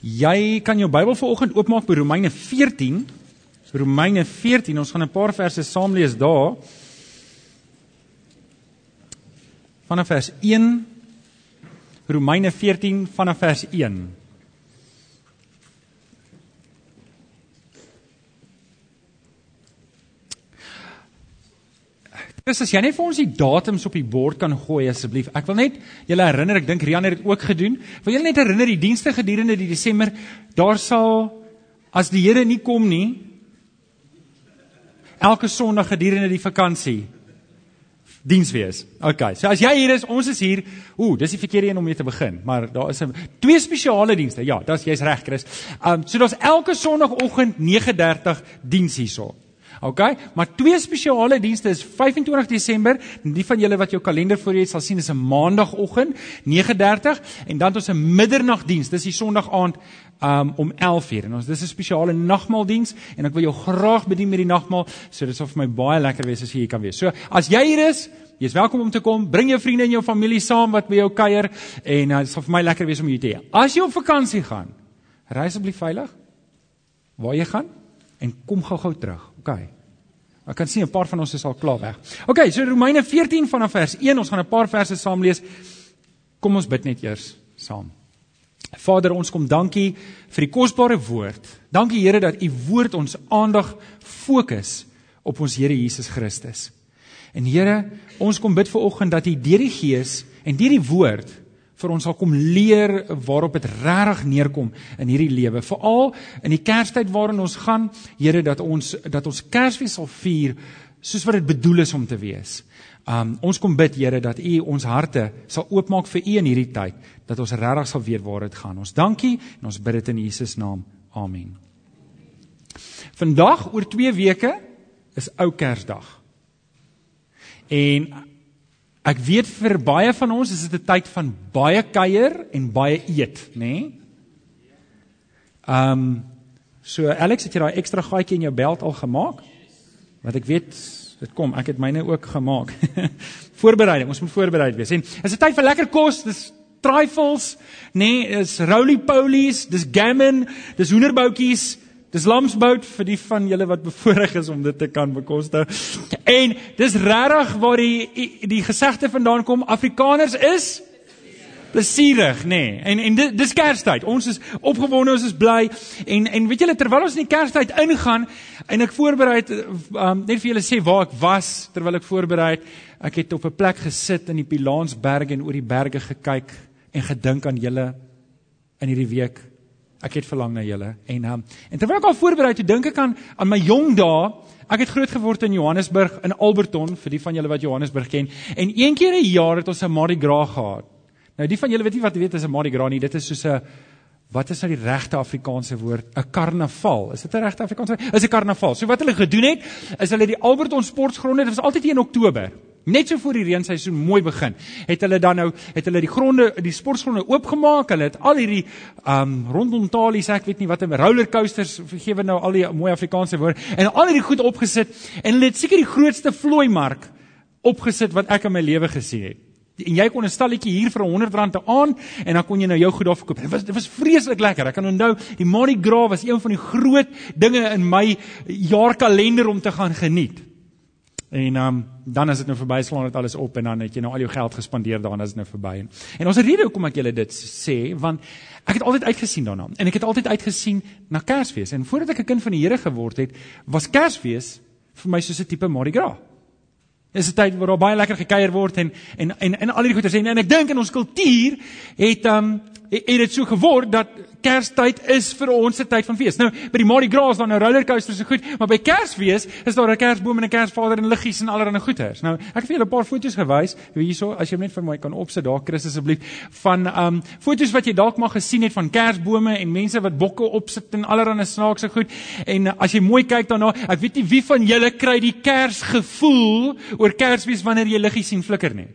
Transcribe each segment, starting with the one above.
Jy kan jou Bybel vanoggend oopmaak by Romeine 14. Romeine 14. Ons gaan 'n paar verse saam lees daar. Vanaf vers 1 Romeine 14 vanaf vers 1. Dis as jy net vir ons die datums op die bord kan gooi asseblief. Ek wil net julle herinner, ek dink Rian het dit ook gedoen. Wil julle net herinner die dienste gedurende die Desember, daar sal as die Here nie kom nie elke Sondag gedurende die vakansie diens wees. OK. So as jy hier is, ons is hier. Ooh, dis die verkeerde een om mee te begin, maar daar is 'n twee spesiale dienste. Ja, dis jy's reg, Chris. Um so daar's elke Sondagoggend 9:30 diens hierso. OK, maar twee spesiale dienste is 25 Desember. Die van julle wat jou kalender voor het sal sien is 'n maandagooggend 9:30 en dan ons 'n middernagdiens. Dis die Sondag aand um, om 11:00 en ons dis 'n spesiale nagmaaldiens en ek wil jou graag bedien met die nagmaal. So dit sal vir my baie lekker wees as jy hier kan wees. So as jy hier is, jy's welkom om te kom. Bring jou vriende en jou familie saam wat by jou kuier en uh, dit sal vir my lekker wees om jou te hê. As jy op vakansie gaan, ry asseblief veilig. Waar jy gaan? En kom gou-gou terug. OK. Ek kan sien 'n paar van ons is al klaar weg. OK, so Romeine 14 vanaf vers 1, ons gaan 'n paar verse saam lees. Kom ons bid net eers saam. Vader, ons kom dankie vir die kosbare woord. Dankie Here dat u woord ons aandag fokus op ons Here Jesus Christus. En Here, ons kom bid vir oggend dat u deur die Gees en deur die woord vir ons sal kom leer waarop dit regtig neerkom in hierdie lewe. Veral in die Kerstyd waarin ons gaan, Here, dat ons dat ons Kersfees sal vier soos wat dit bedoel is om te wees. Um ons kom bid Here dat U ons harte sal oopmaak vir U in hierdie tyd, dat ons regtig sal weet waar dit gaan. Ons dankie en ons bid dit in Jesus naam. Amen. Vandag oor 2 weke is ou Kersdag. En Ek weet vir baie van ons is dit 'n tyd van baie kuier en baie eet, nê? Nee? Ehm um, so Alex, het jy daai ekstra gaatjie in jou beld al gemaak? Want ek weet dit kom, ek het myne ook gemaak. Voorbereiding, ons moet voorbereid wees. En is 'n tyd vir lekker kos, dis trifles, nê, nee, is roly-polies, dis gammon, dis hoenderboutjies, Dis lamsbout vir die van julle wat bevoorreg is om dit te kan bekostig. En dis regtig waar die die gesegde vandaan kom, Afrikaners is plesierig, nê. Nee. En en dis Kerstyd. Ons is opgewonde, ons is bly. En en weet julle terwyl ons in die Kerstyd ingaan en ek voorberei um, net vir julle sê waar ek was terwyl ek voorberei, ek het op 'n plek gesit in die Pilaansberge en oor die berge gekyk en gedink aan julle in hierdie week Ek het verlang na julle en um, en terwyl ek al voorberei toe dink ek aan aan my jong dae. Ek het groot geword in Johannesburg in Alberton vir die van julle wat Johannesburg ken. En een keer 'n jaar het ons 'n Mardi Gras gehad. Nou die van julle weet nie wat weet is 'n Mardi Gras nie. Dit is soos 'n wat is nou die regte Afrikaanse woord? 'n Karnaval. Is dit 'n regte Afrikaanse? Is 'n karnaval. So wat hulle gedoen het, is hulle die Alberton sportgronde, dit was altyd in Oktober. Net so voor die reenseisoen mooi begin, het hulle dan nou het hulle die gronde die sportgronde oopgemaak. Hulle het al hierdie um rondom talies, ek weet nie wat 'n rollercoasters, vergewe nou al die mooi Afrikaanse woorde, en al hierdie goed opgesit en hulle het seker die grootste vlooi mark opgesit wat ek in my lewe gesien het. En jy kon 'n stalletjie hier vir 100 rand te aan en dan kon jy nou jou goed daar verkoop. Dit was dit was vreeslik lekker. Ek kan onthou die Mardi Gras was een van die groot dinge in my jaarkalender om te gaan geniet. En um, dan as dit nou verby slaan dit alles op en dan het jy nou al jou geld gespandeer daarna as dit nou verby. En, en ons rede hoekom ek julle dit sê, want ek het altyd uitgesien daarna en ek het altyd uitgesien na Kersfees. En voordat ek 'n kind van die Here geword het, was Kersfees vir my soos 'n tipe Mardi Gras. Dis 'n tyd waar baie lekker gekuier word en en en en al hierdie goeie sê en, en ek dink in ons kultuur het um het dit so geword dat Kerstyd is vir ons 'n tyd van fees. Nou by die Mardi Gras dan nou rollercoasters so goed, maar by Kersfees is daar 'n Kersboom en 'n Kersvader en liggies en allerlei goeders. Nou ek het vir julle 'n paar foto's gewys hierso as jy net vir my kan opsit daar Chris asseblief van um foto's wat jy dalk maar gesien het van Kersbome en mense wat bokke opsit en allerlei snaakse goed. En uh, as jy mooi kyk daarna, ek weet nie wie van julle kry die Kersgevoel oor Kersfees wanneer jy liggies sien flikker nie.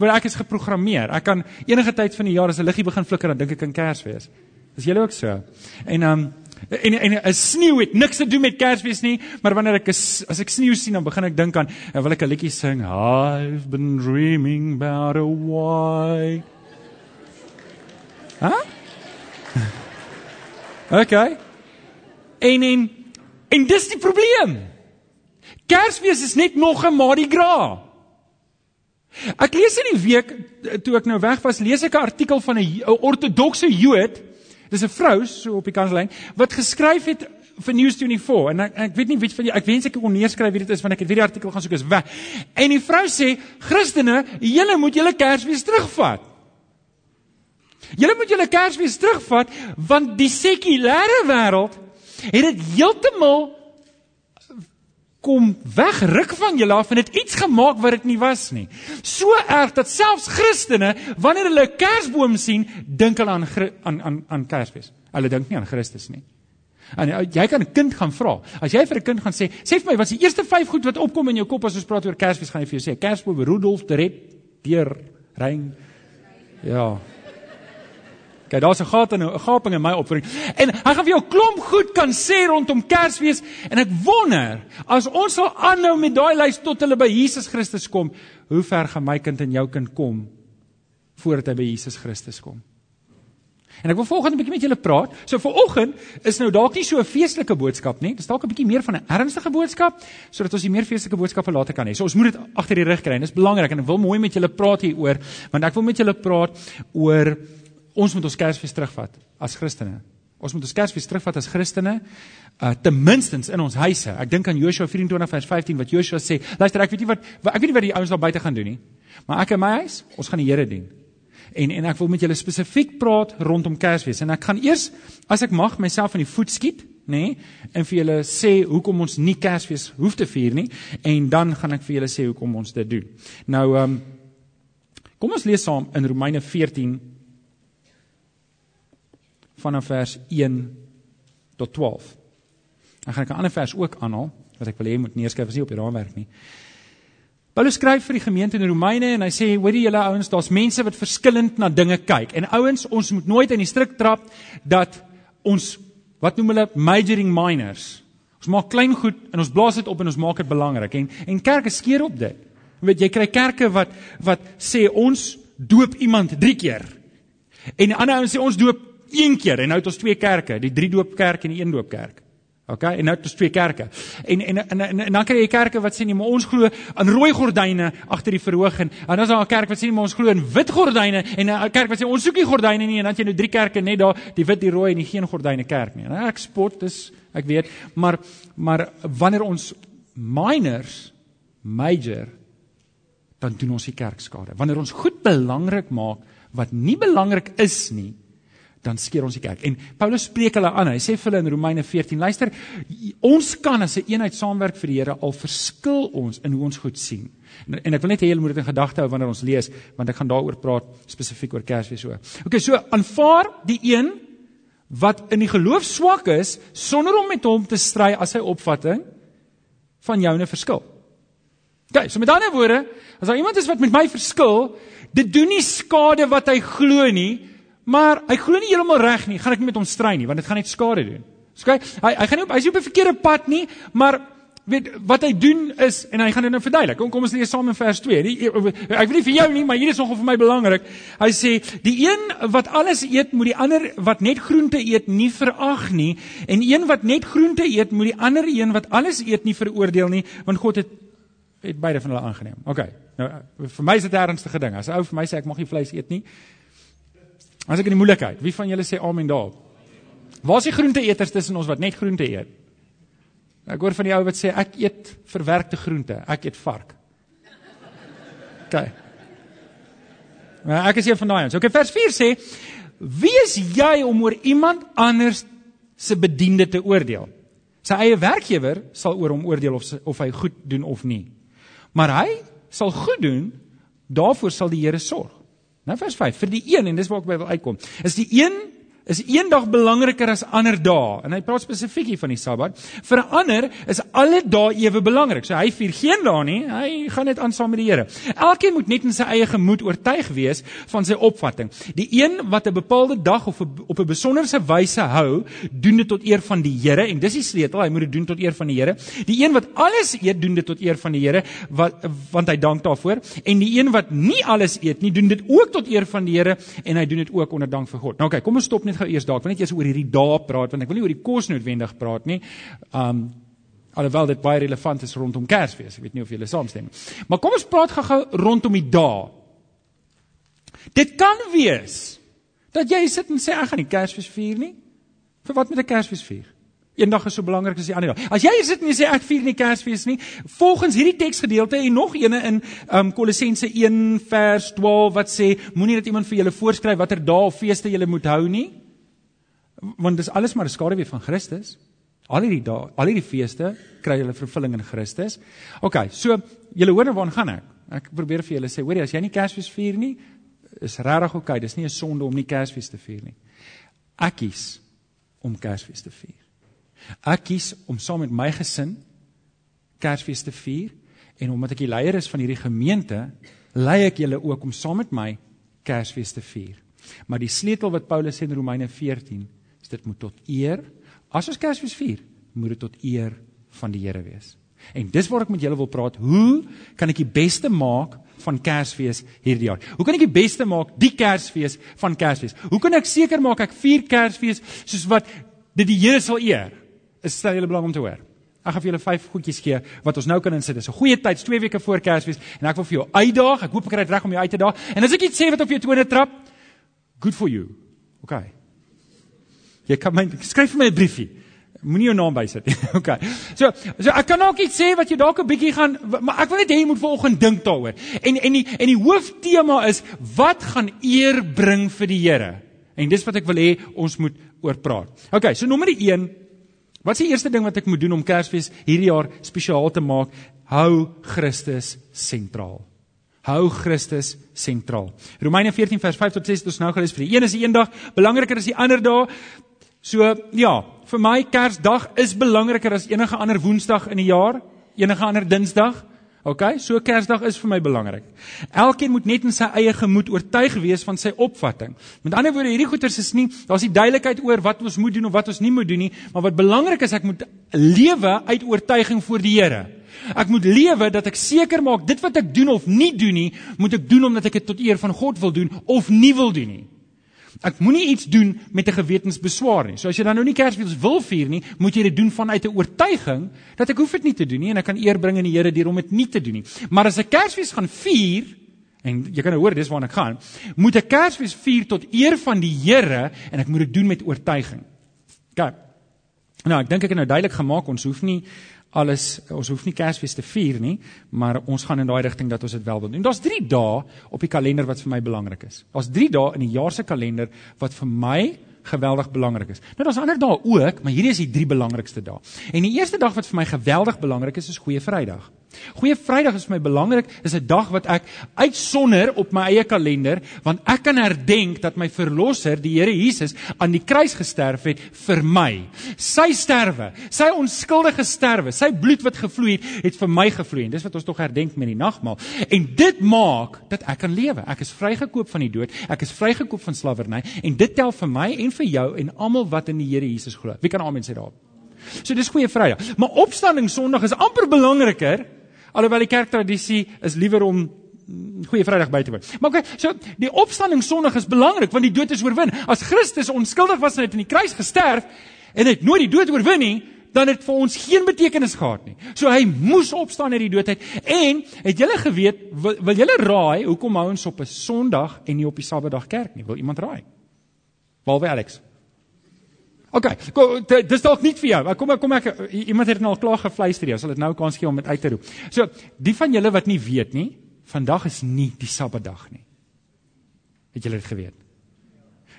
Want ek is geprogrammeer. Ek kan enige tyd van die jaar as 'n liggie begin flikker, dan dink ek aan Kersfees. Is julle ook so? En um en en 'n sneeu het niks te doen met Kersfees nie, maar wanneer ek is, as ek sneeu sien, dan begin ek dink aan en wil ek 'n liedjie sing. I've been dreaming about a white. Hæ? Huh? Okay. En en en dis die probleem. Kersfees is net nog 'n Mardi Gras. Ek lees in die week toe ek nou weg was, lees ek 'n artikel van 'n ortodokse Jood. Dis 'n vrou so op die kanslyn wat geskryf het vir News24 en ek, ek weet nie wie van julle ek wens ek kon neerskryf wie dit is want ek het weer die artikel gaan soek is weg. En die vrou sê Christene, julle moet julle Kersfees terugvat. Julle moet julle Kersfees terugvat want die sekulêre wêreld het dit heeltemal kom wegruk van julle af en het iets gemaak wat dit nie was nie. So erg dat selfs Christene wanneer hulle 'n Kersboom sien, dink hulle aan aan aan aan Kersfees. Hulle dink nie aan Christus nie. En jy kan 'n kind gaan vra. As jy vir 'n kind gaan sê, sê vir my wat is die eerste 5 goed wat opkom in jou kop as ons praat oor Kersfees, gaan hy vir jou sê Kersboom, Rudolf, red, deur, rein. Ja. Kyk, daar's 'n gat en 'n gaping in my opvoering. En hy gaan vir jou klomp goed kan sê rondom Kersfees en ek wonder as ons sal aanhou met daai lys tot hulle by Jesus Christus kom, hoe ver gaan my kind en jou kind kom voordat hy by Jesus Christus kom? En ek wil volgende 'n bietjie met julle praat. So vir oggend is nou dalk nie so 'n feestelike boodskap nie. Dis dalk 'n bietjie meer van 'n ernstige boodskap sodat ons die meer feestelike boodskappe later kan hê. So ons moet dit agter die rug kry dit is belangrik en ek wil mooi met julle praat hieroor want ek wil met julle praat oor ons moet ons Kersfees terugvat as Christene. Ons moet ons Kersfees terugvat as Christene, uh ten minste in ons huise. Ek dink aan Joshua 24 vers 15 wat Joshua sê, luister ek weet nie wat ek weet nie wat die ouens daar buite gaan doen nie. Maar ek en my huis, ons gaan die Here dien. En en ek wil met julle spesifiek praat rondom Kersfees en ek gaan eers as ek mag myself in die voet skiet, nê, nee, en vir julle sê hoekom ons nie Kersfees hoef te vier nie en dan gaan ek vir julle sê hoekom ons dit doen. Nou ehm um, kom ons lees saam in Romeine 14 vanaf vers 1 tot 12. Dan gaan ek 'n ander vers ook aanhaal wat ek wil hê moet neerskryf as nie op die raamwerk nie. Paulus skryf vir die gemeente in Romeine en hy sê, "Hoorie julle ouens, daar's mense wat verskillend na dinge kyk. En ouens, ons moet nooit in die struik trap dat ons wat noem hulle majoring minors. Ons maak klein goed en ons blaas dit op en ons maak dit belangrik. En en kerke skeer op dit. Jy weet, jy kry kerke wat wat sê ons doop iemand 3 keer. En ander ouens sê ons doop 1 keer en nou het ons twee kerke, die drie doopkerk en die een doopkerk. OK, en nou het ons twee kerke. En en en, en, en dan kry jy kerke wat sê nee, maar ons glo aan rooi gordyne agter die verhoog en dan is daar 'n kerk wat sê nee, maar ons glo in wit gordyne en 'n kerk wat sê ons soek nie gordyne nie en dan het jy nou drie kerke net daar, die wit, die rooi en die geen gordyne kerk nie. Ek spot, dis ek weet, maar maar wanneer ons minors major dan doen ons die kerk skade. Wanneer ons goed belangrik maak wat nie belangrik is nie, dan skeer ons die kerk. En Paulus spreek hulle aan. Hy sê vir hulle in Romeine 14: "Luister, ons kan as 'n een eenheid saamwerk vir die Here al verskil ons in hoe ons goed sien." En, en ek wil net hê julle moet dit in gedagte hou wanneer ons lees, want ek gaan daaroor praat spesifiek oor Kersfees so. OK, so aanvaar die een wat in die geloof swak is sonder om met hom te stry as sy opvatting van joune verskil. OK, so met ander woorde, as daar iemand is wat met my verskil, dit doen nie skade wat hy glo nie, Maar hy glo nie heeltemal reg nie. Gaan ek nie met hom stry nie, want dit gaan net skade doen. Skei, hy hy gaan nie op hy's nie op 'n verkeerde pad nie, maar weet wat hy doen is en hy gaan dit nou verduidelik. Kom kom ons lees saam in vers 2. Die, ek weet nie vir jou nie, maar hier is nogal vir my belangrik. Hy sê die een wat alles eet, moet die ander wat net groente eet nie verag nie en een wat net groente eet, moet die ander een wat alles eet nie veroordeel nie, want God het het beide van hulle aangeneem. OK. Nou vir my is dit 'n ernstige ding. As 'n ou vir my sê ek mag nie vleis eet nie, As ek in die moeilikheid, wie van julle sê amen daarop? Waar is die groenteeters tussen ons wat net groente eet? Ek hoor van die ou wat sê ek eet verwerkte groente, ek eet vark. OK. Maar ek is een van daai ons. OK, vers 4 sê: Wie is jy om oor iemand anders se bediende te oordeel? Sy eie werkgewer sal oor hom oordeel of of hy goed doen of nie. Maar hy sal goed doen, daarvoor sal die Here sorg. Nou vers 5 vir die een en dis waar ek by wil uitkom. Is die een is een dag belangriker as ander dae. En hy praat spesifiek hier van die Sabbat. Vir ander is alle dae ewe belangrik. So hy vier geen dae nie. Hy gaan net aan saam met die Here. Elkeen moet net in sy eie gemoed oortuig wees van sy opvatting. Die een wat 'n bepaalde dag of op 'n besonderse wyse hou, doen dit tot eer van die Here en dis die sleutel. Hy moet dit doen tot eer van die Here. Die een wat alles eet, doen dit tot eer van die Here wat want hy dank daarvoor. En die een wat nie alles eet nie, doen dit ook tot eer van die Here en hy doen dit ook onder dank vir God. Nou oké, okay, kom ons stop net gou eers daar. Ek wil net eers oor hierdie dae praat want ek wil nie oor die kos noodwendig praat nie. Um alhoewel dit baie relevant is rondom Kersfees. Ek weet nie of julle saamstem nie. Maar kom ons praat gou-gou rondom die dae. Dit kan wees dat jy sit en sê ek gaan nie Kersfees vier nie. Vir wat moet ek Kersfees vier? Eendag is so belangrik as die ander dag. As jy sit en jy sê ek vier nie Kersfees nie, volgens hierdie teksgedeelte en nog eene in um Kolossense 1 vers 12 wat sê moenie dat iemand vir julle voorskryf watter dae of feeste julle moet hou nie. Want dis alles maar 'n skaduwee van Christus. Al hierdie dae, al hierdie feeste kry hulle vervulling in Christus. OK, so julle hoor nou waarna gaan ek. Ek probeer vir julle sê, hoorie, as jy nie Kersfees vier nie, is regtig OK, dis nie 'n sonde om nie Kersfees te vier nie. Ek kies om Kersfees te vier. Ek kies om saam met my gesin Kersfees te vier en omdat ek die leier is van hierdie gemeente, lei ek julle ook om saam met my Kersfees te vier. Maar die sleutel wat Paulus sê in Romeine 14, is dit moet tot eer as ons Kersfees vier, moet dit tot eer van die Here wees. En dis waar ek met julle wil praat, hoe kan ek die beste maak van Kersfees hierdie jaar? Hoe kan ek die beste maak die Kersfees van Kersfees? Hoe kan ek seker maak ek vier Kersfees soos wat dit die Here sal eer? is stel julle belang om te hoor. Ek gaan vir julle vyf goedjies gee wat ons nou kan insit. Dis 'n goeie tyd, 2 weke voor Kersfees en ek wil vir jou uitdaag. Ek hoop ek kry dit reg om jou uit te daag. En as ek iets sê wat op jou tone trap, good for you. OK. Jy kan my skryf vir my 'n briefie. Moenie jou naam bysit nie. OK. So, so ek kan ook iets sê wat jy dalk 'n bietjie gaan maar ek wil net hê jy moet vanoggend dink daaroor. En en die en die hooftema is wat gaan eer bring vir die Here? En dis wat ek wil hê ons moet oor praat. OK, so nommer 1 Wat is die eerste ding wat ek moet doen om Kersfees hierdie jaar spesiaal te maak? Hou Christus sentraal. Hou Christus sentraal. Romeine 14 vers 5 tot 6 het ons nou gelees vir die een is die een dag belangriker as die ander dae. So ja, vir my Kersdag is belangriker as enige ander Woensdag in die jaar, enige ander Dinsdag. OK, so Kersdag is vir my belangrik. Elkeen moet net in sy eie gemoed oortuig wees van sy opvatting. Met ander woorde, hierdie goeters is nie, daar's nie duidelikheid oor wat ons moet doen of wat ons nie moet doen nie, maar wat belangrik is, ek moet lewe uit oortuiging voor die Here. Ek moet lewe dat ek seker maak dit wat ek doen of nie doen nie, moet ek doen omdat ek dit tot eer van God wil doen of nie wil doen nie. Ek moenie iets doen met 'n gewetensbeswaar nie. So as jy dan nou nie Kersfees wil vier nie, moet jy dit doen vanuit 'n oortuiging dat ek hoef dit nie te doen nie en ek kan eer bring aan die Here deur om dit nie te doen nie. Maar as ek Kersfees gaan vier en jy kan nou hoor dis waarna ek gaan, moet ek Kersfees vier tot eer van die Here en ek moet dit doen met oortuiging. OK. Nou, ek dink ek het nou duidelik gemaak ons hoef nie alles ons hoef nie Kersfees te vier nie, maar ons gaan in daai rigting dat ons dit wel wil doen. Daar's 3 dae op die kalender wat vir my belangrik is. Daar's 3 dae in die jaar se kalender wat vir my geweldig belangrik is. Nou daar's ander dae ook, maar hierdie is die 3 belangrikste dae. En die eerste dag wat vir my geweldig belangrik is, is Goeie Vrydag. Goeie Vrydag is vir my belangrik, is 'n dag wat ek uitsonder op my eie kalender, want ek kan herdenk dat my verlosser, die Here Jesus, aan die kruis gesterf het vir my. Sy sterwe, sy onskuldige sterwe, sy bloed wat gevloei het, het vir my gevloei. En dis wat ons tog herdenk met die nagmaal. En dit maak dat ek kan lewe. Ek is vrygekoop van die dood. Ek is vrygekoop van slawerny en dit tel vir my en vir jou en almal wat in die Here Jesus glo. Wie kan amen sê daarop? So dis goeie Vrydag. Maar opstanding Sondag is amper belangriker Alhoewel die kerktradisie is liewer om mm, Goeie Vrydag by te woon. Maar okay, so die opstanding Sondag is belangrik want die dood is oorwin. As Christus onskuldig was en het in die kruis gesterf en het nooit die dood oorwin nie, dan het vir ons geen betekenis gehad nie. So hy moes opstaan uit die dood uit. En het julle geweet wil, wil julle raai hoekom hou ons op 'n Sondag en nie op die Saterdag kerk nie? Wil iemand raai? Behalwe Alex. OK, kom dis dalk nie vir jou. Kom kom ek iemand het nou al klaar gefluister, jy sal dit nou kans gee om dit uit te roep. So, die van julle wat nie weet nie, vandag is nie die Sabbatdag nie. Het julle dit geweet?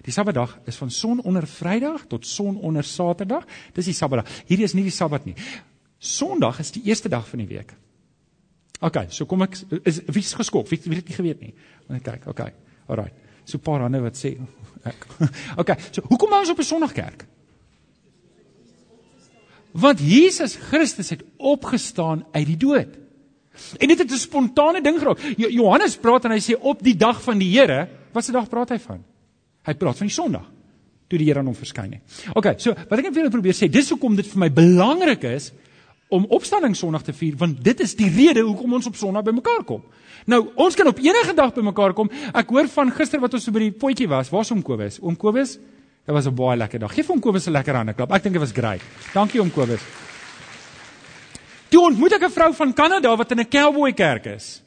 Die Sabbatdag is van son onder Vrydag tot son onder Saterdag. Dis die Sabbatdag. Hierdie is nie die Sabbat nie. Sondag is die eerste dag van die week. OK, so kom ek is wie's geskok? Wie wie het nie geweet nie? Want kyk, OK. Alraai. So paar hande wat sê ek. OK, so hoekom ons op 'n Sondagkerk? Want Jesus Christus het opgestaan uit die dood. En dit het 'n spontane ding geraak. Johannes praat en hy sê op die dag van die Here, wat se dag praat hy van? Hy praat van die Sondag toe die Here aan hom verskyn het. OK, so wat ek net vir julle probeer sê, dis hoekom dit vir my belangrik is om opstanding Sondag te vier, want dit is die rede hoekom ons op Sondag bymekaar kom. Nou, ons kan op enige dag bymekaar kom. Ek hoor van gister wat ons so by die potjie was. Waar's oom Kobus? Oom Kobus Dit was 'n baie lekker dag. Geef hom Kobus 'n lekker hande klap. Ek dink dit was great. Dankie om Kobus. Toe ontmoet ek 'n vrou van Kanada wat in 'n cowboy kerk is.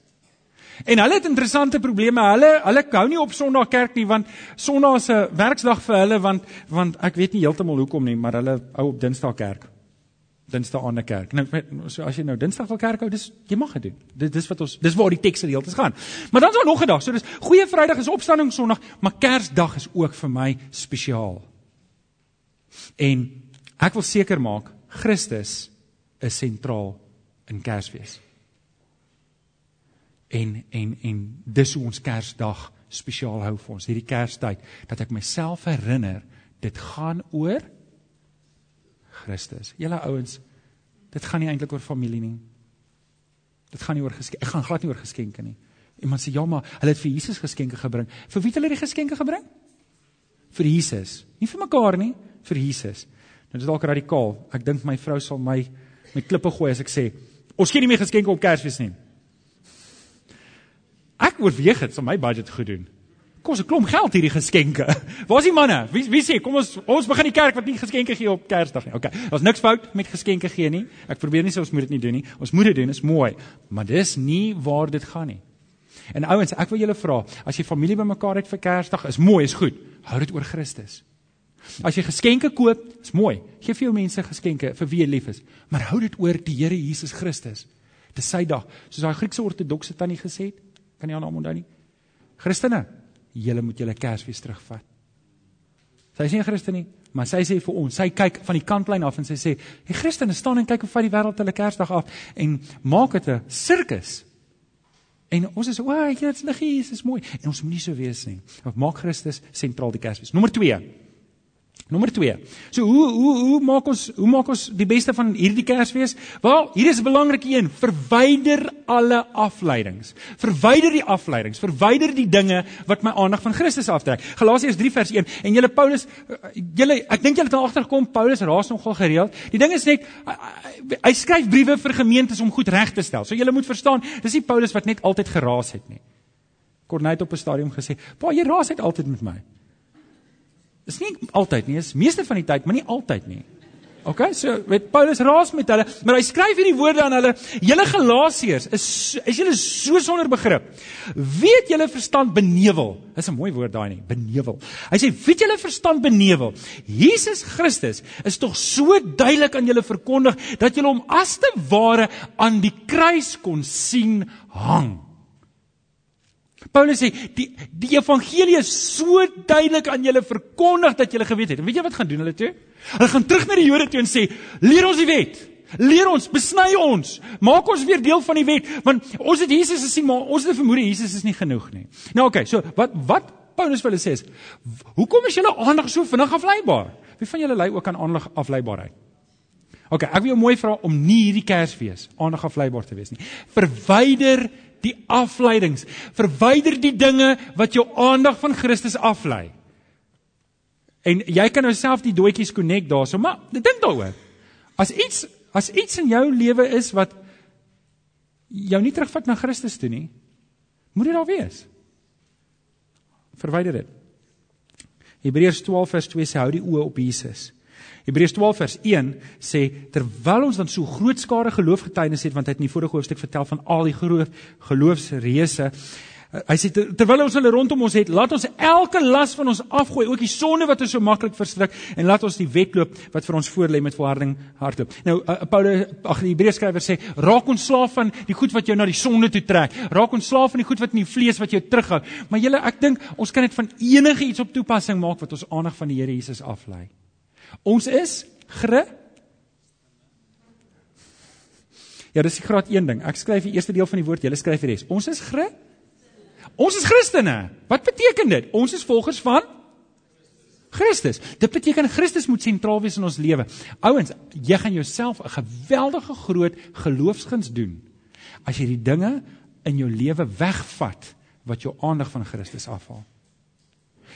En hulle het interessante probleme. Hulle hulle hou nie op Sondag kerk nie want Sondag is 'n werksdag vir hulle want want ek weet nie heeltemal hoekom nie, maar hulle hou op Dinsdag kerk. Dinsdag aan 'n kerk. Nou so as jy nou Dinsdag wil kerk hou, dis jy mag dit doen. Dit dis wat ons dis waar die teks gedeeltes gaan. Maar dan is daar nog 'n dag. So dis Goeie Vrydag is opstanding Sondag, maar Kersdag is ook vir my spesiaal. En ek wil seker maak Christus is sentraal in Kersfees. En en en dis hoe ons Kersdag spesiaal hou vir ons, hierdie Kerstyd, dat ek myself herinner dit gaan oor Christus. Julle ouens, dit gaan nie eintlik oor familie nie. Dit gaan nie oor geskenke. Ek gaan glad nie oor geskenke nie. Iemand sê ja, maar hulle het vir Jesus geskenke gebring. Vir wie het hulle die geskenke gebring? Vir Jesus. Nie vir mekaar nie, vir Jesus. Nou dis dalk radikaal. Ek dink my vrou sal my met klippe gooi as ek sê ons gee nie meer geskenke op Kersfees nie. Ek oorweeg dit om my budget goed doen kos 'n klomp geld hierdie geskenke. Waar is die manne? Wie wie sê kom ons ons begin die kerk wat nie geskenke gee op Kersdag nie. Okay. Daar's niks fout met geskenke gee nie. Ek probeer nie sê ons moet dit nie doen nie. Ons moet dit doen, is mooi. Maar dis nie waar dit gaan nie. En ouens, ek wil julle vra, as jy familie bymekaar het vir Kersdag, is mooi, is goed. Hou dit oor Christus. As jy geskenke koop, is mooi. Geef vir jou mense geskenke vir wie jy lief is, maar hou dit oor die Here Jesus Christus. Dis sy dag. Soos daai Griekse ortodokse tannie gesê het, kan jy haar naam onthou nie? Christene, julle moet julle Kersfees terugvat. Sy is nie 'n Christen nie, maar sy sê vir ons, sy kyk van die kantlyn af en sy sê, "Die Christene staan en kyk hoe vat die wêreld hulle Kersdag af en maak dit 'n sirkus." En ons is, "O, jy het dit nie, dit is mooi." En ons moenie so wees nie. Ons maak Christus sentraal die Kersfees. Nommer 2. Nommer 2. So hoe hoe hoe maak ons hoe maak ons die beste van hierdie Kersfees? Wel, hier is 'n belangrike een. Verwyder alle afleidings. Verwyder die afleidings. Verwyder die dinge wat my aandag van Christus aftrek. Galasiërs 3 vers 1. En julle Paulus julle ek dink julle het al agtergekom Paulus raas nogal gereeld. Die ding is net hy skryf briewe vir gemeentes om goed reg te stel. So julle moet verstaan, dis nie Paulus wat net altyd geraas het nie. Kornait op 'n stadium gesê, "Pa, jy raas uit altyd met my." Dis nie altyd nie, is meeste van die tyd, maar nie altyd nie. OK, so met Paulus raas met hulle, maar hy skryf hierdie woorde aan hulle. Julle Galasiërs is is julle so sonder begrip. Weet julle verstand benevel? Dis 'n mooi woord daai nie, benevel. Hy sê, "Weet julle verstand benevel? Jesus Christus is tog so duidelik aan julle verkondig dat julle hom as te ware aan die kruis kon sien hang." Paulus sê die die evangelie is so duidelik aan julle verkondig dat julle geweet het. En weet jy wat gaan doen hulle toe? Hulle gaan terug na die Jode toe en sê: "Leer ons die wet. Leer ons, besny ons. Maak ons weer deel van die wet, want ons het Jesus gesien, maar ons het vermoed Jesus is nie genoeg nie." Nou okay, so wat wat Paulus wil sê is: "Hoekom is julle aandag so vinnig afleibaar? Wie van julle lei ook aan aandag afleibaarheid?" Oké, okay, ek wil jou mooi vra om nie hierdie Kersfees aandag afleibaar te wees nie. Verwyder die afleidings. Verwyder die dinge wat jou aandag van Christus aflei. En jy kan nou self die doetjies connect daarso, maar dink daaroor. As iets as iets in jou lewe is wat jou nie terugvat na Christus toe nie, moet dit daar wees. Verwyder dit. Hebreërs 12 vers 2 sê hou die oë op Jesus. Hebreërs 12 vers 1 sê terwyl ons dan so groot skare geloofgetuienis het want hy het in die vorige hoofstuk vertel van al die groot geloofsreëse eh, hy sê ter, terwyl ons hulle rondom ons het laat ons elke las van ons afgooi ook die sonde wat ons so maklik verstrik en laat ons die wedloop wat vir ons voorlê met volharding hardloop. Nou uh, Paulus ag die Hebreërs skrywer sê raak ons slaaf van die goed wat jou na die sonde toe trek. Raak ons slaaf van die goed wat in die vlees wat jou terughou. Maar julle ek dink ons kan dit van enige iets op toepassing maak wat ons aandag van die Here Jesus aflei Ons is gre Ja, dis die graad 1 ding. Ek skryf die eerste deel van die woord, jy skryf die res. Ons is gre Ons is Christene. Wat beteken dit? Ons is volgers van Christus. Dit beteken Christus moet sentraal wees in ons lewe. Ouens, jy gaan jouself 'n geweldige groot geloofsguns doen as jy die dinge in jou lewe wegvat wat jou aandag van Christus afhaal.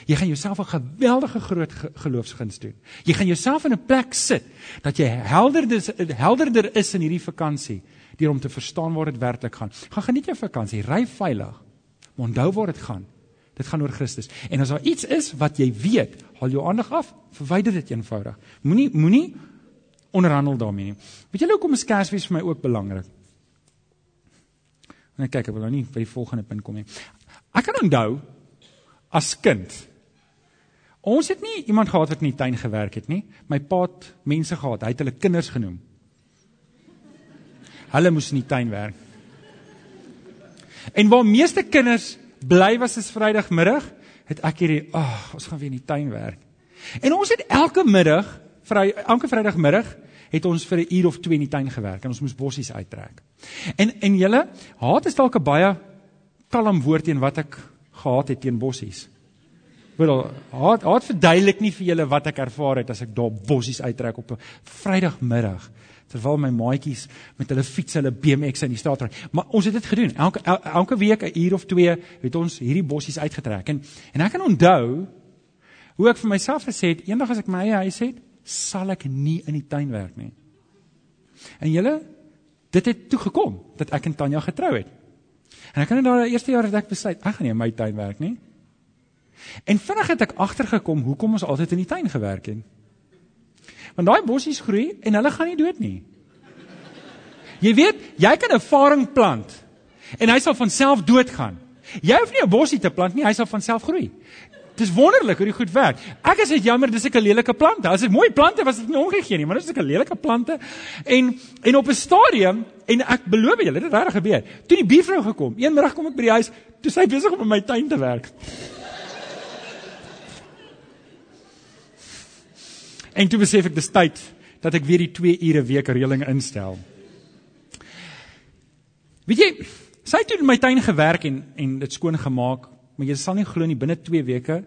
Jy gaan jouself 'n geweldige groot geloofsguns doen. Jy gaan jouself in 'n plek sit dat jy helderder helderder is in hierdie vakansie deur om te verstaan waar dit werklik gaan. Gaan geniet jou vakansie, ry veilig. Maar onthou waar dit gaan. Dit gaan oor Christus. En as daar iets is wat jy weet, haal jou aandag af, verwyder dit eenvoudig. Moenie moenie onderhandel daarmee nie. Weet julle hoekom is Kersfees vir my ook belangrik? En ek kyk ek wil nou nie by die volgende punt kom nie. Ek kan onthou as kind. Ons het nie iemand gehad wat in die tuin gewerk het nie. My pa het mense gehad, hy het hulle kinders genoem. Hulle moes in die tuin werk. En waar meeste kinders bly was is Vrydagmiddag, het ek hierdie, ag, oh, ons gaan weer in die tuin werk. En ons het elke middag, vry, elke Vrydagmiddag het ons vir 'n uur of 2 in die tuin gewerk en ons moes bossies uittrek. En en julle, haat is dalk 'n baie kalm woord teen wat ek gehad het teen bossies. Wil haat haat verduidelik nie vir julle wat ek ervaar het as ek daar bossies uittrek op 'n Vrydagmiddag terwyl my maatjies met hulle fiets hulle BMX in die straat ry. Maar ons het dit gedoen. Elke el, elke week 'n uur of 2 het ons hierdie bossies uitgetrek. En en ek kan onthou hoe ek vir myself gesê het, eendag as ek my eie huis het, sal ek nie in die tuin werk nie. En julle, dit het toe gekom dat ek en Tanya getrou het. En ek kan in daai eerste jaar het ek besluit, ek gaan nie in my tuin werk nie. En vinnig het ek agtergekom hoekom ons altyd in die tuin gewerk het. Want daai bossies groei en hulle gaan nie dood nie. Jy weet, jy kan 'n faring plant en hy sal van self doodgaan. Jy hoef nie 'n bossie te plant nie, hy sal van self groei. Dis wonderlik hoe dit goed werk. Ek is net jammer dis 'n lelike plante. As dit mooi plante was, het ek nie omgegee nie, maar dis 'n lelike plante. En en op 'n stadium en ek beloof julle, dit het regtig gebeur. Toe die buurvrou gekom, een middag kom ek by die huis, toe sy besig om in my tuin te werk. En toe besef ek dis tyd dat ek weer die 2 ure week reëling instel. Weet jy, sy het in my tuin gewerk en en dit skoon gemaak maar jy sal nie glo nie binne 2 weke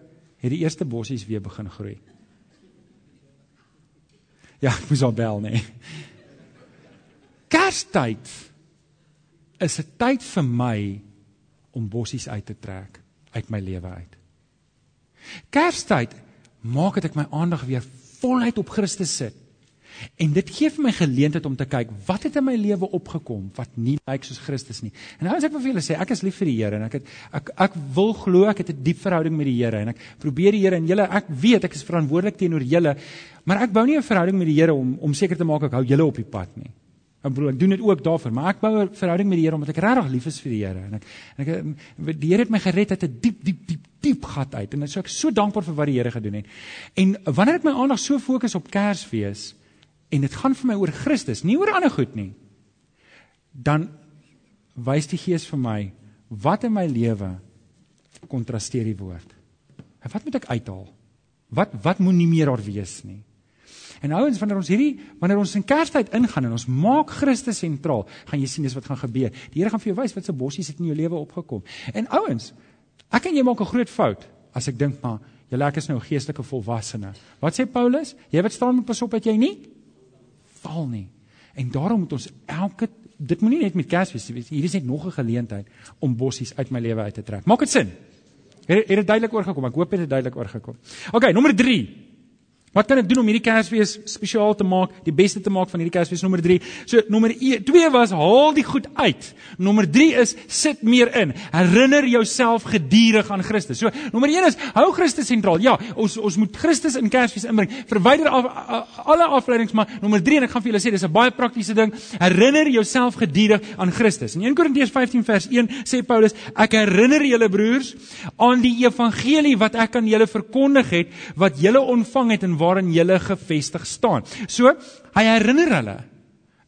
het die eerste bossies weer begin groei. Ja, ek moes al bel nê. Kerstyd is 'n tyd vir my om bossies uit te trek uit my lewe uit. Kerstyd maak dit ek my aandag weer voluit op Christus sit En dit gee vir my geleentheid om te kyk wat het in my lewe opgekom wat nie lyk soos Christus nie. En nou as ek vir julle sê ek is lief vir die Here en ek het ek ek wil glo ek het 'n diep verhouding met die Here en ek probeer die Here en julle ek weet ek is verantwoordelik teenoor julle, maar ek bou nie 'n verhouding met die Here om om seker te maak ek hou julle op die pad nie. Ek bedoel ek doen dit ook daarvoor, maar ek bou 'n verhouding met die Here omdat ek regtig lief is vir die Here en ek en ek die Here het my gered uit 'n diep diep diep diep gat uit en so ek so dankbaar vir wat die Here gedoen het. En wanneer ek my aandag so fokus op Kersfees, en dit gaan vir my oor Christus, nie oor ander goed nie, dan wys die Gees vir my wat in my lewe kontrasteer die woord. En wat moet ek uithaal? Wat wat moet nie meer daar wees nie? En ouens, wanneer ons hierdie wanneer ons in Kerstyd ingaan en ons maak Christus sentraal, gaan jy sien dis wat gaan gebeur. Die Here gaan vir jou wys wat se bossies het in jou lewe opgekom. En ouens, ek en jy maak 'n groot fout as ek dink maar jy lekker is nou geestelike volwassene. Wat sê Paulus? Jy wat staan moet pas op dat jy nie val nie. En daarom moet ons elke dit moenie net met Kersfees wees. Hier is net nog 'n geleentheid om bossies uit my lewe uit te trek. Maak dit sin? Het dit duidelik oorgekom? Ek hoop dit het duidelik oorgekom. OK, nommer 3. Wat kan ek doen om hierdie Kersfees spesiaal te maak, die beste te maak van hierdie Kersfees nommer 3? So nommer 2 e, was haal die goed uit. Nommer 3 is sit meer in. Herinner jouself gedurig aan Christus. So nommer 1 is hou Christus sentraal. Ja, ons ons moet Christus in Kersfees inbring. Verwyder af, alle afleidings, maar nommer 3 en ek gaan vir julle sê dis 'n baie praktiese ding. Herinner jouself gedurig aan Christus. In 1 Korintiërs 15 vers 1 sê Paulus, ek herinner julle broers aan die evangelie wat ek aan julle verkondig het, wat julle ontvang het en waarin julle gefestig staan. So, hy herinner hulle.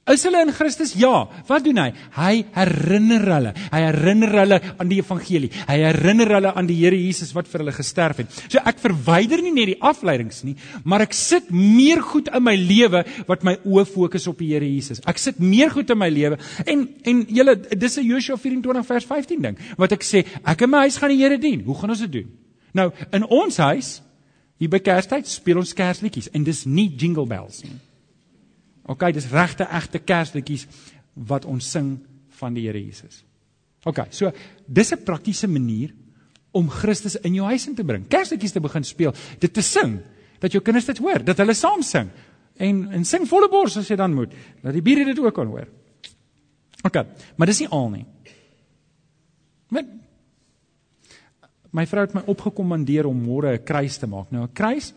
Is hulle in Christus? Ja. Wat doen hy? Hy herinner hulle. Hy herinner hulle aan die evangelie. Hy herinner hulle aan die Here Jesus wat vir hulle gesterf het. So ek verwyder nie net die afleidings nie, maar ek sit meer goed in my lewe wat my oë fokus op die Here Jesus. Ek sit meer goed in my lewe en en julle dis 'n Joshua 24 vers 15 ding wat ek sê, ek en my huis gaan die Here dien. Hoe gaan ons dit doen? Nou, in ons huis Hier by Kerstyd speel ons Kersliedjies en dis nie jingle bells nie. OK, dis regte egte Kersliedjies wat ons sing van die Here Jesus. OK, so dis 'n praktiese manier om Christus in jou huis in te bring. Kersliedjies te begin speel, dit te sing, dat jou kinders dit hoor, dat hulle saam sing en en sing volle bors as jy dan moet, dat die bure dit ook kan hoor. OK, maar dis nie al nie. Maar My vrou het my opgekommandeer om môre 'n kruis te maak. Nou 'n kruis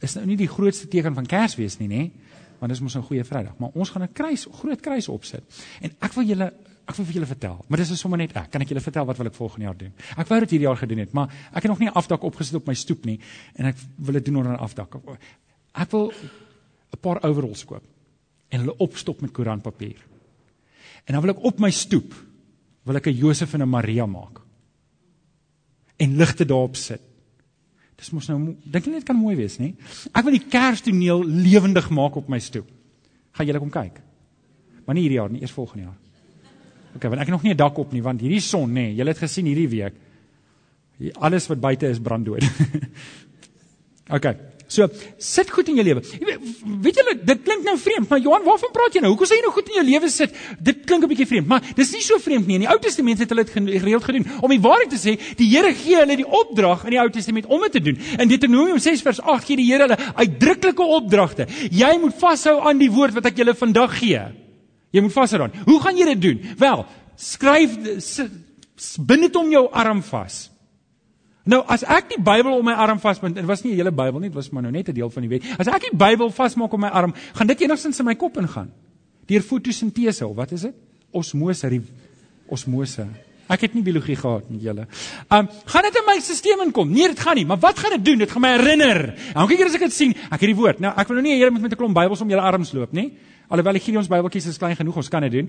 is nou nie die grootste teken van Kersfees nie, nê? Want dis mos 'n goeie Vrydag, maar ons gaan 'n kruis, groot kruis opsit. En ek wil julle ek wil vir julle vertel, maar dis is sommer net ek. Kan ek julle vertel wat wil ek volgende jaar doen? Ek wou dit hierdie jaar gedoen het, maar ek het nog nie 'n afdak opgesit op my stoep nie en ek wil dit doen onder 'n afdak. Ek wil 'n paar overalls koop en hulle opstop met koerantpapier. En dan wil ek op my stoep wil ek 'n Josef en 'n Maria maak. En ligte daarop sit. Dis mos nou dink jy net kan mooi wees, nê? Ek wil die Kerstoneel lewendig maak op my stoep. Gaan julle kom kyk? Maar nie hierdie jaar nie, eers volgende jaar. OK, want ek het nog nie 'n dak op nie want hierdie son, nê, julle het gesien hierdie week. Alles wat buite is brand dood. OK. So, sit goed in jou lewe. Weet julle, dit klink nou vreemd, maar Johan, waarvan praat jy nou? Hoekom sê jy nou goed in jou lewe sit? Dit klink 'n bietjie vreemd, maar dis nie so vreemd nie. In die Ou Testament het hulle dit gereeld gedoen. Om die waarheid te sê, die Here gee hulle die opdrag in die Ou Testament om dit te doen. In Deuteronomium 6 vers 8 gee die Here hulle uitdruklike opdragte. Jy moet vashou aan die woord wat ek julle vandag gee. Jy moet vashou daaraan. Hoe gaan jy dit doen? Wel, skryf bind dit om jou arm vas. Nou as ek die Bybel om my arm vasbind, dit was nie 'n hele Bybel nie, dit was maar nou net 'n deel van die wet. As ek die Bybel vasmaak om my arm, gaan dit enigstens in my kop ingaan. Deur fotosintese of wat is dit? Osmose, osmose. Ek het nie biologie gehad met julle. Um gaan dit in my stelsel inkom? Nee, dit gaan nie. Maar wat gaan dit doen? Dit gaan my herinner. Elke keer as ek dit sien, ek het die woord. Nou, ek wil nou nie julle moet met 'n klomp Bybels om julle arms loop nie. Alhoewel die Gideon se Bybeltjies is klein genoeg, ons kan dit doen.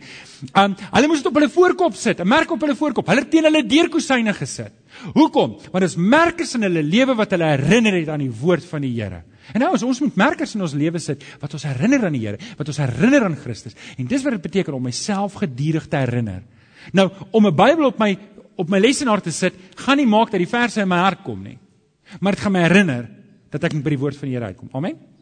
Um hulle moes dit op hulle voorkop sit, 'n merk op hulle voorkop. Hulle teen hulle deurkusyne gesit. Hoekom? Want dit is merkers in hulle lewe wat hulle herinner het aan die woord van die Here. En nou as ons moet merkers in ons lewe sit wat ons herinner aan die Here, wat ons herinner aan Christus. En dis wat dit beteken om myself gedurig te herinner. Nou, om 'n Bybel op my op my lesenaar te sit, gaan nie maak dat die verse in my hart kom nie. Maar dit gaan my herinner dat ek by die woord van die Here uitkom. Amen.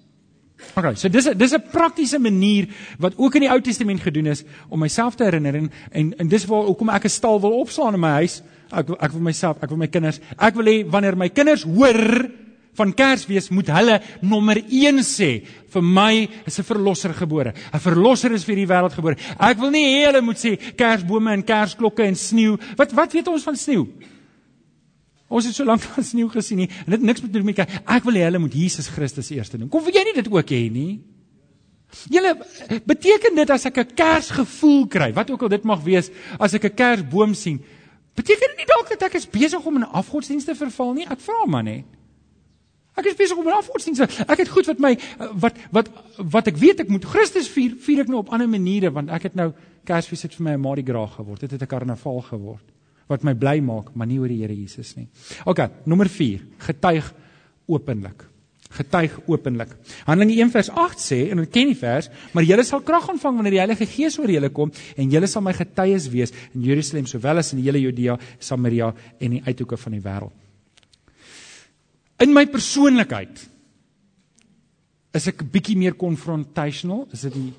Okay, so dis dis 'n praktiese manier wat ook in die Ou Testament gedoen is om myself te herinner en en, en dis waar hoekom ek 'n stal wil opslaan in my huis. Ek ek wil myself, ek wil my kinders, ek wil hê wanneer my kinders hoor van Kersfees moet hulle nommer 1 sê vir my is 'n verlosser gebore. 'n Verlosser is vir die wêreld gebore. Ek wil nie hê hulle moet sê Kersbome en Kersklokke en sneeu. Wat wat weet ons van sneeu? Ons het so lank van sneeu gesien nie en dit niks met doen met kyk. Ek wil hê hulle moet Jesus Christus eers doen. Kom vir jy nie dit ook hê nie? Julle beteken dit as ek 'n Kersgevoel kry, wat ook al dit mag wees, as ek 'n Kersboom sien, beteken dit nie dalk dat ek is besig om in 'n afgodsdienste verval nie? Ek vra maar net. Ek is besig om 'n afgodsdienste. Ek het goed wat my wat wat wat ek weet ek moet Christus vier, vier ek nou op ander maniere want ek het nou Kersfees het vir my 'n Mardi Gras geword. Dit het 'n karnaval geword wat my bly maak, maar nie oor die Here Jesus nie. OK, nommer 4, getuig openlik. Getuig openlik. Handelinge 1 vers 8 sê en ons ken die vers, maar julle sal krag ontvang wanneer die Heilige Gees oor julle kom en julle sal my getuies wees in Jerusalem sowel as in die hele Judea, Samaria en die uithoeke van die wêreld. In my persoonlikheid is ek bietjie meer confrontational, is dit die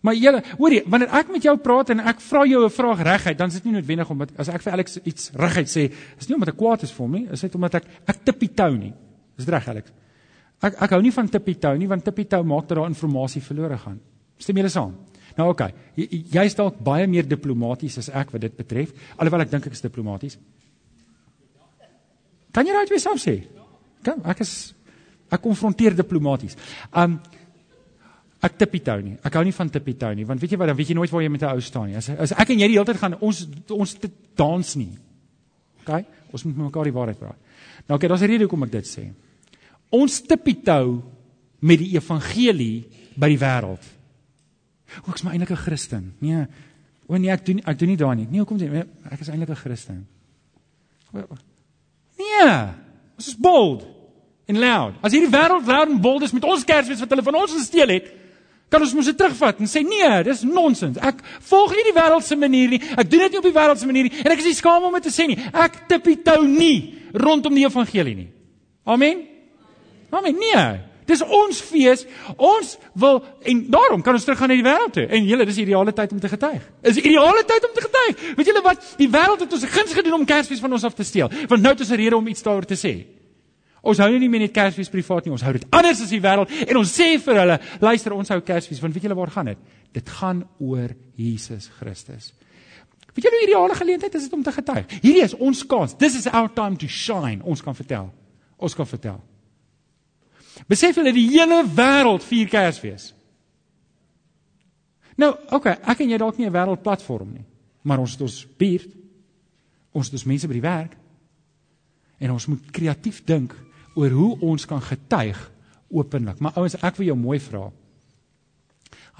Maar julle, hoor jy, wanneer ek met jou praat en ek vra jou 'n vraag reguit, dan is dit nie noodwendig om as ek vir Alex iets reguit sê, is nie omdat ek kwaad is vir hom nie, is dit omdat ek ek tippie tou nie. Dis reg Alex. Ek ek hou nie van tippie tou nie, want tippie tou maak dat daar inligting verlore gaan. Stem julle saam? Nou oké. Okay. Jy's dalk baie meer diplomaties as ek wat dit betref, alhoewel ek dink ek is diplomaties. Kan jy raai wat jy sê? Kom, ek is ek konfronteer diplomaties. Um Ek tippitou nie. Ek hou nie van tippitou nie, want weet jy wat, dan weet jy nooit waar jy met 'n ou staan nie. As as ek en jy die hele tyd gaan ons ons dans nie. OK? Ons moet met mekaar die waarheid praat. Nou OK, daar's 'n rede hoekom ek dit sê. Ons tippitou met die evangelie by die wêreld. Hoe ek's my eintlik 'n Christen? Nee. O nee, ek doen ek doen nie daar nie. Nee, hoekom sê ek is eintlik 'n Christen? Nee. Ons is bold en loud. As hierdie wêreld loud en bold is met ons kersfees wat hulle van ons gesteel het, kan ons mos dit terugvat en sê nee, dis nonsens. Ek volg nie die wêreld se manier nie. Ek doen dit nie op die wêreld se manier nie en ek is nie skaam om dit te sê nie. Ek tippie tou nie rondom die evangelie nie. Amen. Amen. Nee. Dis ons fees. Ons wil en daarom kan ons teruggaan na die wêreld toe. En julle, dis die ideale tyd om te getuig. Is die ideale tyd om te getuig. Weet julle wat? Die wêreld het ons 'n guns gedoen om Kersfees van ons af te steel. Want nou het ons 'n rede om iets daaroor te sê. Ons hou nie meer net Kersfees privaat nie, ons hou dit anders as die wêreld en ons sê vir hulle, luister, ons hou Kersfees want weet julle waar gaan dit? Dit gaan oor Jesus Christus. Weet jy hoe ideale geleentheid is dit om te getuig? Hierdie is ons kans. This is our time to shine. Ons kan vertel. Ons kan vertel. Besef julle die hele wêreld vier Kersfees. Nou, okay, ek en jy dalk nie 'n wêreldplatform nie, maar ons het ons buurt. Ons het ons mense by die werk. En ons moet kreatief dink oor hoe ons kan getuig openlik. Maar ouens, ek wil jou mooi vra.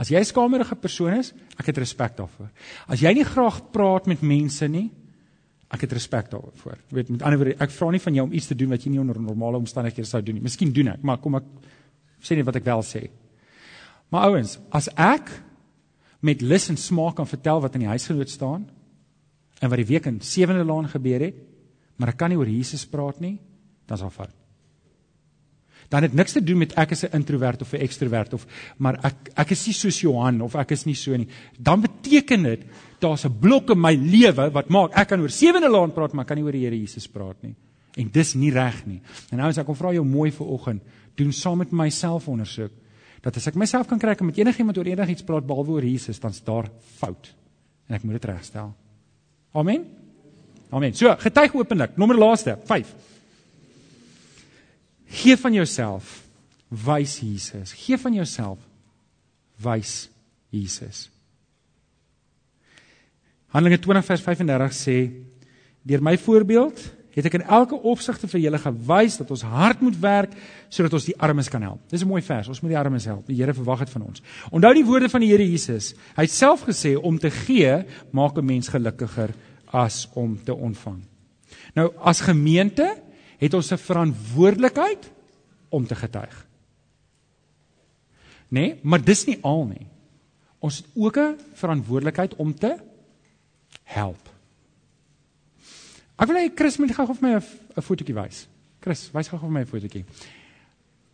As jy 'n skamerige persoon is, ek het respek daarvoor. As jy nie graag praat met mense nie, ek het respek daarvoor. Jy weet, met ander woorde, ek vra nie van jou om iets te doen wat jy nie onder normale omstandighede sou doen nie. Miskien doen ek, maar kom ek sê net wat ek wel sê. Maar ouens, as ek met lus en smaak kan vertel wat in die huisgenoot staan en wat die week in Sewende Laan gebeur het, maar ek kan nie oor Jesus praat nie, dan is daar fout dan het niks te doen met ek is 'n introwert of 'n ekstrovert of maar ek ek is nie soos Johan of ek is nie so nie. Dan beteken dit daar's 'n blok in my lewe wat maak ek kan oor sewende laan praat maar kan nie oor die Here Jesus praat nie. En dis nie reg nie. En nou as ek kom vra jou mooi vir oggend, doen saam met myself ondersoek dat as ek myself kan kry om met enigiemand oor enigiets praat behalwe oor Jesus, dan's daar fout. En ek moet dit regstel. Amen. Amen. So, getuig openlik. Nommer laaste, 5. Gee van jouself. Wys Jesus. Gee van jouself. Wys Jesus. Handelinge 20 vers 35 sê: Deur my voorbeeld het ek in elke opsigte vir julle gewys dat ons hard moet werk sodat ons die armes kan help. Dis 'n mooi vers. Ons moet die armes help. Die Here verwag dit van ons. Onthou die woorde van die Here Jesus. Hy het self gesê om te gee maak 'n mens gelukkiger as om te ontvang. Nou as gemeente het ons 'n verantwoordelikheid om te getuig. Nee, maar dis nie al nie. Ons het ook 'n verantwoordelikheid om te help. Ek wil hê Chris moet gou vir my 'n fotootjie wys. Chris, wys gou vir my 'n fotootjie.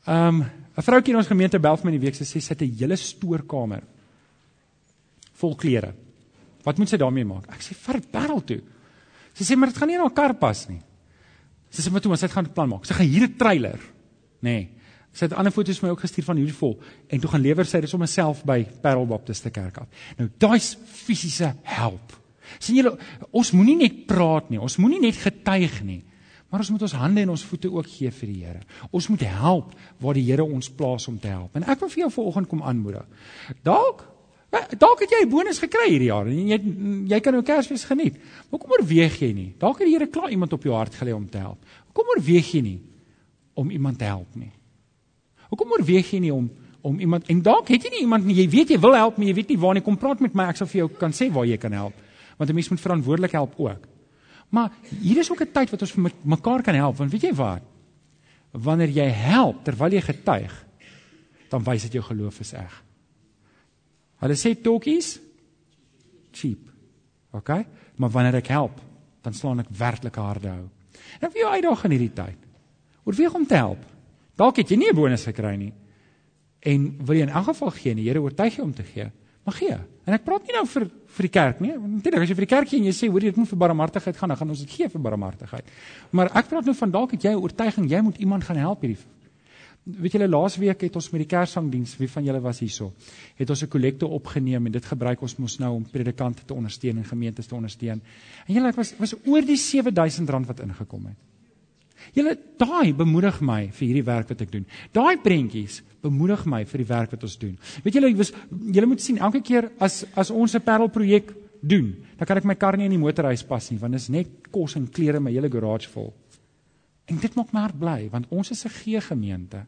Ehm, um, 'n vroutjie in ons gemeente bel vir my die week sê sy het 'n hele stoorkamer vol klere. Wat moet sy daarmee maak? Ek sê vat dit barrel toe. Sy sê maar dit gaan nie in haar kar pas nie. Sy sê maar toe, sy het gaan plan maak. Sy gaan hier 'n trailer, nê. Nee. Sy het ander foto's vir my ook gestuur van hierdie vol en toe gaan lewer sy dit sommer self by Parel Baptist Kerk af. Nou daai's fisiese help. sien julle ons moenie net praat nie, ons moenie net getuig nie. Maar ons moet ons hande en ons voete ook gee vir die Here. Ons moet help waar die Here ons plaas om te help. En ek wil vir jou vanoggend kom aanmoedig. Dalk Dalk het jy 'n bonus gekry hierdie jaar en jy jy kan nou Kersfees geniet. Maar kom oorweeg jy nie? Dalk het die Here klaar iemand op jou hart gelê om te help. Kom oorweeg jy nie om iemand te help nie? Hoekom oorweeg jy nie om om iemand en dalk het jy nie iemand nie. Jy weet jy wil help, maar jy weet nie waar nie. Kom praat met my. Ek sal vir jou kan sê waar jy kan help. Want 'n mens moet verantwoordelik help ook. Maar hier is ook 'n tyd wat ons vir mekaar kan help. Want weet jy wat? Wanneer jy help terwyl jy getuig, dan wys dit jou geloof is reg. Hulle sê talkies cheap. OK? Maar wanneer ek help, dan slaan ek werklik harde hou. En vir jou uitdaag in hierdie tyd. Oorweeg om te help. Dalk het jy nie 'n bonus gekry nie. En wil jy in elk geval gee, die Here oortuig jou om te gee. Maar gee. En ek praat nie nou vir vir die kerk nie. Natuurlik as jy vir die kerk gee en jy sê hoor jy dit moet vir barmhartigheid gaan, dan gaan ons dit gee vir barmhartigheid. Maar ek praat nou van dalk het jy 'n oortuiging jy moet iemand gaan help hierdie weet julle laasweek het ons met die Kerssangdiens, wie van julle was hierso, het ons 'n kollekte opgeneem en dit gebruik ons mos nou om predikante te ondersteun en gemeentes te ondersteun. En julle was was oor die R7000 wat ingekom het. Julle daai bemoedig my vir hierdie werk wat ek doen. Daai prentjies bemoedig my vir die werk wat ons doen. Weet julle, julle moet sien elke keer as as ons 'n Parel projek doen, dan kan ek my kar nie in die motorhuis pas nie want dit is net kos en klere my hele garage vol. En dit maak my hart bly want ons is 'n gee gemeente.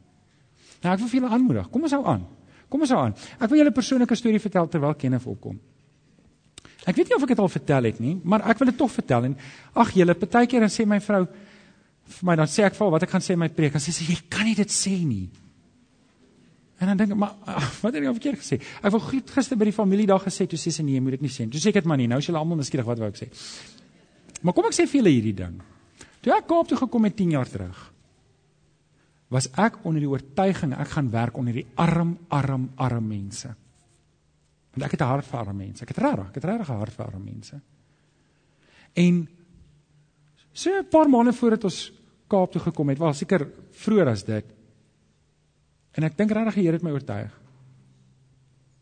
Nou ek wil vir julle aanmoedig. Kom ons hou aan. Kom ons hou aan. Ek wil julle 'n persoonlike storie vertel terwyl Kenneth opkom. Ek weet nie of ek dit al vertel het nie, maar ek wil dit tog vertel en ag julle, partykeer dan sê my vrou vir my dan sê ek vir wat ek gaan sê in my preek. Sy sê jy kan nie dit sê nie. En dan dink ek maar ach, wat het ek al verkeerd gesê? Ek wou gister by die familiedag gesê toe sê sy nee, jy moet dit nie sê nie. Toe sê ek dit maar nie. Nou is julle almal miskien wat wou ek sê. Maar kom ek sê vir julle hierdie ding. Toe ek Kaap toe gekom het 10 jaar terug was ek onder die oortuiging ek gaan werk onder die arm arm arm mense. Want ek het 'n hart vir arm mense. Ek het regtig, ek het regtig 'n hart vir arm mense. En so 'n paar maande voordat ons Kaap toe gekom het, was seker vroeër as dit. En ek dink regtig die Here het my oortuig.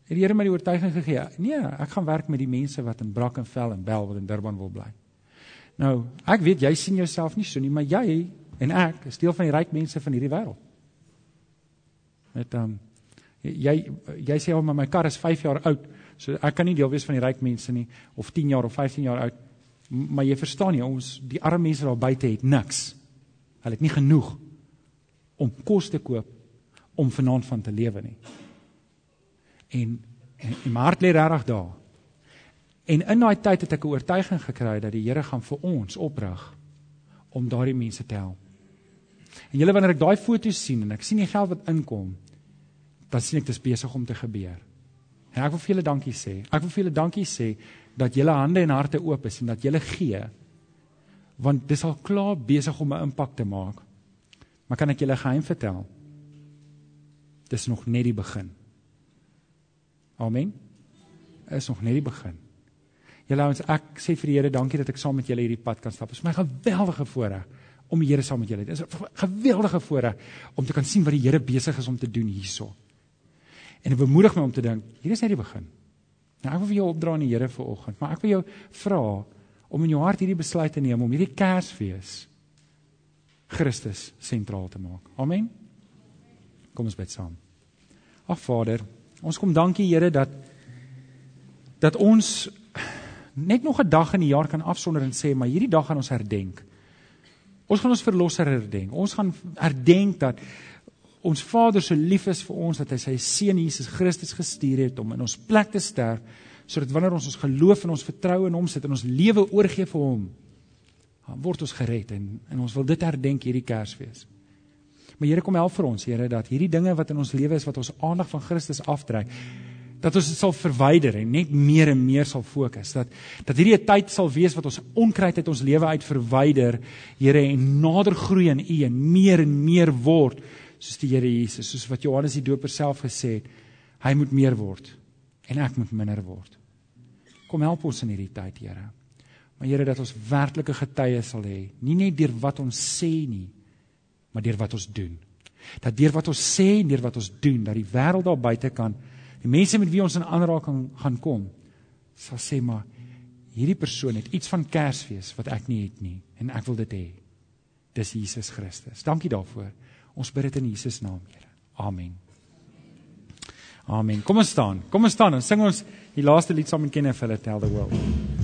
Het die Here my die oortuiging gegee? Nee, ek gaan werk met die mense wat in Brackenfell en Bell wat in Durban wil bly. Nou, ek weet jy sien jouself nie so nie, maar jy en ek is deel van die ryk mense van hierdie wêreld. Met ehm um, jy jy sê al maar my kar is 5 jaar oud, so ek kan nie deel wees van die ryk mense nie of 10 jaar of 15 jaar oud. Maar jy verstaan nie, ons die arme mense daar buite het niks. Hulle het nie genoeg om kos te koop om vanaand van te lewe nie. En en, en my hart lê regtig daar. En in daai tyd het ek 'n oortuiging gekry dat die Here gaan vir ons oprig om daardie mense te help. En julle wanneer ek daai foto's sien en ek sien die geld wat inkom, dan sien ek dit is besig om te gebeur. En ek wil vir julle dankie sê. Ek wil vir julle dankie sê dat julle hande en harte oop is en dat julle gee. Want dis al klaar besig om 'n impak te maak. Maar kan ek julle geheim vertel? Dis nog net die begin. Amen. Is nog net die begin. Julle ouens, ek sê vir die Here dankie dat ek saam met julle hierdie pad kan stap. Dit is my geweldige voorreg om die Here saam met julle. Dit is 'n geweldige voorreg om te kan sien wat die Here besig is om te doen hierso. En dit bemoedig my om te dink, hier is net die begin. Nou ek wil vir jou opdra aan die Here vir oggend, maar ek wil jou vra om in jou hart hierdie besluit te neem om hierdie Kersfees Christus sentraal te maak. Amen. Kom ons bid saam. Ag Vader, ons kom dankie Here dat dat ons net nog 'n dag in die jaar kan afsonder en sê maar hierdie dag gaan ons herdenk. Ons gaan ons verlosser herdenk. Ons gaan herdenk dat ons Vader so lief is vir ons dat hy sy seun Jesus Christus gestuur het om in ons plek te sterf sodat wanneer ons ons geloof en ons vertroue in hom sit en ons lewe oorgee vir hom dan word ons gered en en ons wil dit herdenk hierdie Kersfees. Maar Here kom help vir ons, Here, dat hierdie dinge wat in ons lewe is wat ons aandag van Christus aftrek, dat ons dit sal verwyder en net meer en meer sal fokus. Dat dat hierdie 'n tyd sal wees wat ons onkruid uit ons lewe uit verwyder, Here, en nader groei in U en meer en meer word soos die Here Jesus, soos wat Johannes die Doper self gesê het, hy moet meer word en ek moet minder word. Kom help ons in hierdie tyd, Here. Maar Here dat ons werklike getuies sal hê, nie net deur wat ons sê nie, maar deur wat ons doen. Dat deur wat ons sê en deur wat ons doen, dat die wêreld daar buite kan, die mense met wie ons in aanraking gaan kom, sal sê maar hierdie persoon het iets van Kersfees wat ek nie het nie en ek wil dit hê. Dis Jesus Christus. Dankie daarvoor. Ons bid dit in Jesus naam, Here. Amen. Amen. Kom ons staan. Kom ons staan en sing ons die laaste lied saam met Kenneth Tell the World.